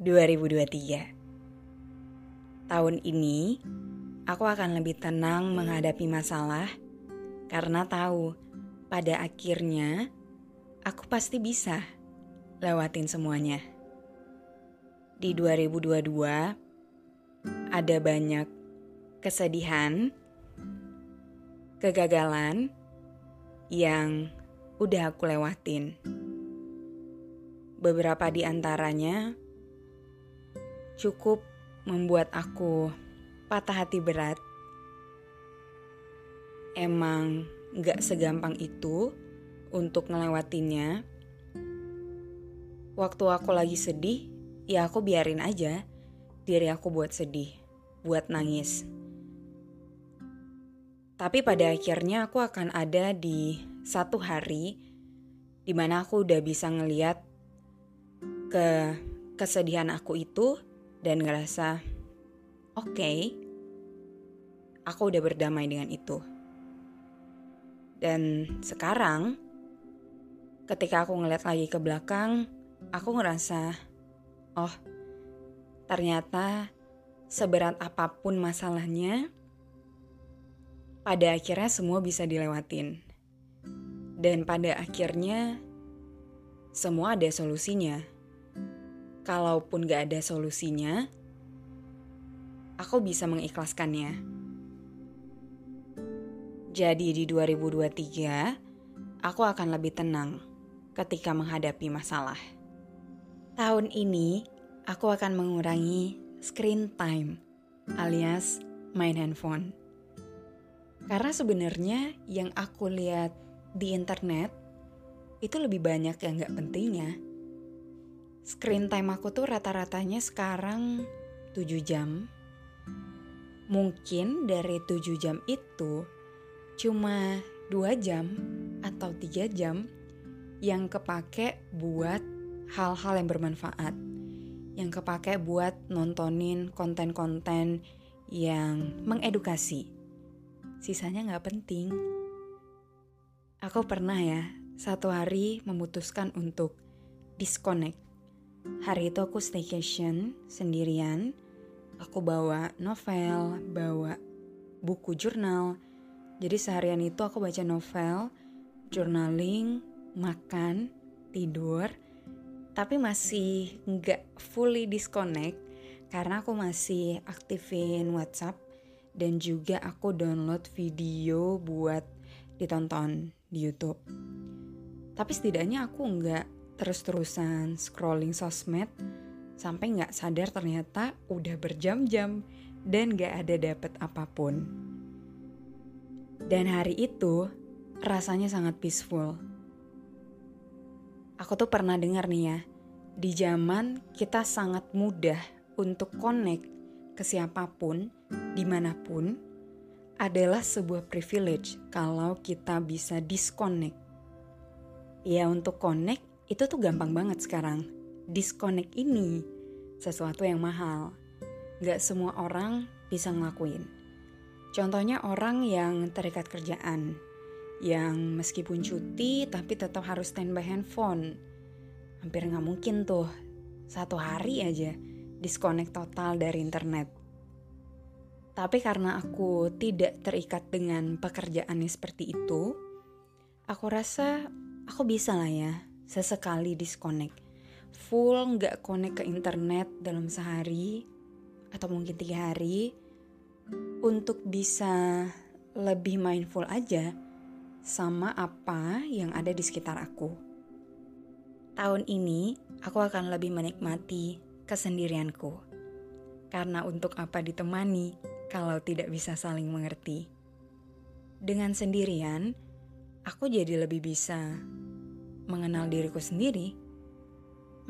2023. Tahun ini, aku akan lebih tenang menghadapi masalah karena tahu pada akhirnya aku pasti bisa lewatin semuanya. Di 2022 ada banyak kesedihan, kegagalan yang udah aku lewatin. Beberapa di antaranya cukup membuat aku patah hati berat. Emang gak segampang itu untuk ngelewatinnya. Waktu aku lagi sedih, ya aku biarin aja diri aku buat sedih, buat nangis. Tapi pada akhirnya aku akan ada di satu hari di mana aku udah bisa ngeliat ke kesedihan aku itu dan ngerasa oke, okay, aku udah berdamai dengan itu. Dan sekarang ketika aku ngeliat lagi ke belakang, aku ngerasa oh, ternyata seberat apa pun masalahnya pada akhirnya semua bisa dilewatin. Dan pada akhirnya semua ada solusinya kalaupun gak ada solusinya, aku bisa mengikhlaskannya. Jadi di 2023, aku akan lebih tenang ketika menghadapi masalah. Tahun ini, aku akan mengurangi screen time alias main handphone. Karena sebenarnya yang aku lihat di internet itu lebih banyak yang gak pentingnya Screen time aku tuh rata-ratanya sekarang 7 jam. Mungkin dari 7 jam itu cuma 2 jam atau 3 jam yang kepake buat hal-hal yang bermanfaat. Yang kepake buat nontonin konten-konten yang mengedukasi. Sisanya gak penting. Aku pernah ya, satu hari memutuskan untuk disconnect Hari itu aku staycation sendirian. Aku bawa novel, bawa buku jurnal. Jadi seharian itu aku baca novel, journaling, makan, tidur. Tapi masih nggak fully disconnect karena aku masih aktifin WhatsApp dan juga aku download video buat ditonton di YouTube. Tapi setidaknya aku nggak terus-terusan scrolling sosmed sampai nggak sadar ternyata udah berjam-jam dan nggak ada dapet apa pun. Dan hari itu rasanya sangat peaceful. Aku tuh pernah dengar nih ya, di zaman kita sangat mudah untuk connect ke siapa pun, di mana pun, adalah sebuah privilege kalau kita bisa disconnect. Ya untuk connect itu tuh gampang banget sekarang. Disconnect ini sesuatu yang mahal. Gak semua orang bisa ngelakuin. Contohnya orang yang terikat kerjaan, yang meskipun cuti tapi tetap harus standby handphone. Hampir gak mungkin tuh satu hari aja disconnect total dari internet. Tapi karena aku tidak terikat dengan pekerjaannya seperti itu, aku rasa aku bisa lah ya sesekali disconnect. Full nggak connect ke internet dalam sehari atau mungkin tiga hari untuk bisa lebih mindful aja sama apa yang ada di sekitar aku. Tahun ini aku akan lebih menikmati kesendirianku. Karena untuk apa ditemani kalau tidak bisa saling mengerti. Dengan sendirian, aku jadi lebih bisa mengenal diriku sendiri.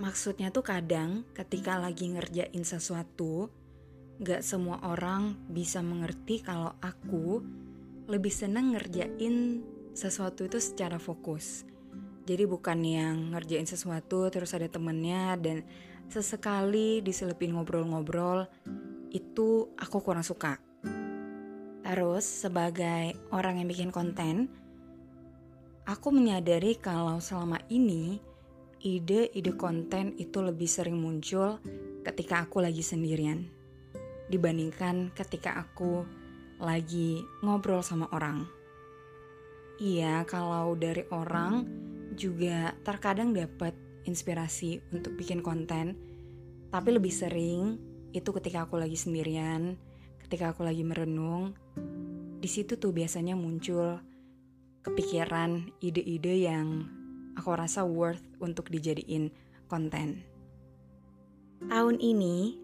Maksudnya tuh kadang ketika lagi ngerjain sesuatu, gak semua orang bisa mengerti kalau aku lebih seneng ngerjain sesuatu itu secara fokus. Jadi bukan yang ngerjain sesuatu terus ada temennya dan sesekali diselipin ngobrol-ngobrol itu aku kurang suka. Terus sebagai orang yang bikin konten, aku menyadari kalau selama ini ide-ide konten itu lebih sering muncul ketika aku lagi sendirian dibandingkan ketika aku lagi ngobrol sama orang. Iya, kalau dari orang juga terkadang dapat inspirasi untuk bikin konten, tapi lebih sering itu ketika aku lagi sendirian, ketika aku lagi merenung, di situ tuh biasanya muncul kepikiran ide-ide yang aku rasa worth untuk dijadiin konten. Tahun ini,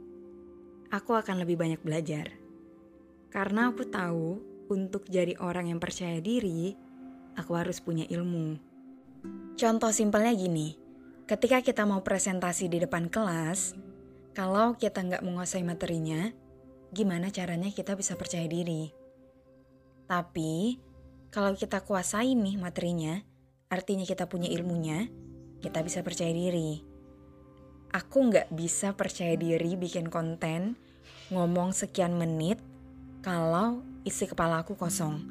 aku akan lebih banyak belajar. Karena aku tahu untuk jadi orang yang percaya diri, aku harus punya ilmu. Contoh simpelnya gini, ketika kita mau presentasi di depan kelas, kalau kita nggak menguasai materinya, gimana caranya kita bisa percaya diri? Tapi, kalau kita kuasai nih materinya, artinya kita punya ilmunya, kita bisa percaya diri. Aku nggak bisa percaya diri bikin konten, ngomong sekian menit, kalau isi kepala aku kosong.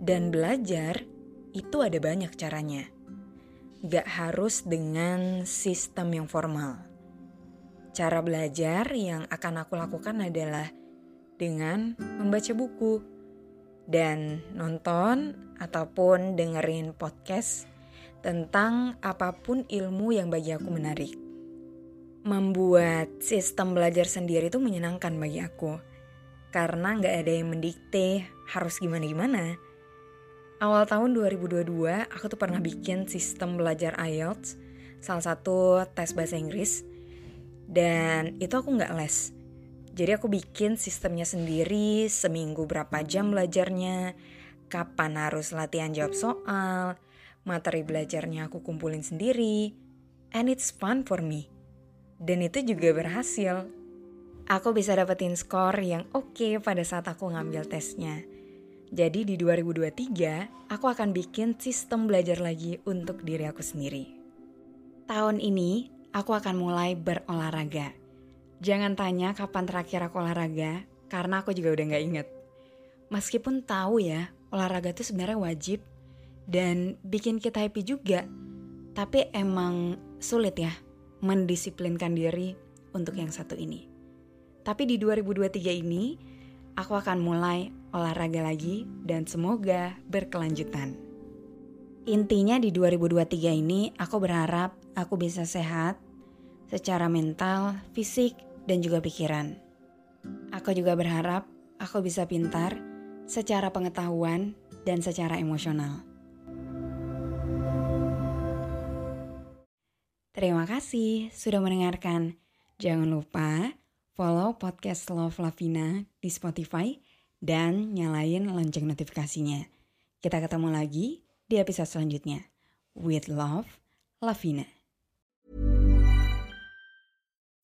Dan belajar, itu ada banyak caranya. Gak harus dengan sistem yang formal Cara belajar yang akan aku lakukan adalah dengan membaca buku dan nonton ataupun dengerin podcast tentang apa pun ilmu yang bagi aku menarik. Membuat sistem belajar sendiri itu menyenangkan bagi aku karena nggak ada yang mendikte harus gimana-gimana. Awal tahun 2022 aku tuh pernah bikin sistem belajar IELTS, salah satu tes bahasa Inggris dan itu aku nggak les. Jadi aku bikin sistemnya sendiri, seminggu berapa jam belajarnya, kapan harus latihan jawab soal, materi belajarnya aku kumpulin sendiri, and it's fun for me. Dan itu juga berhasil. Aku bisa dapetin skor yang oke okay pada saat aku ngambil tesnya. Jadi di 2023, aku akan bikin sistem belajar lagi untuk diri aku sendiri. Tahun ini, aku akan mulai berolahraga. Jangan tanya kapan terakhir aku olahraga, karena aku juga udah gak inget. Meskipun tahu ya, olahraga itu sebenarnya wajib dan bikin kita happy juga. Tapi emang sulit ya mendisiplinkan diri untuk yang satu ini. Tapi di 2023 ini, aku akan mulai olahraga lagi dan semoga berkelanjutan. Intinya di 2023 ini aku berharap aku bisa sehat secara mental, fisik, dan juga pikiran. Aku juga berharap aku bisa pintar secara pengetahuan dan secara emosional. Terima kasih sudah mendengarkan. Jangan lupa follow podcast Love Lavina di Spotify dan nyalain lonceng notifikasinya. Kita ketemu lagi di episode selanjutnya. With love, Lavina.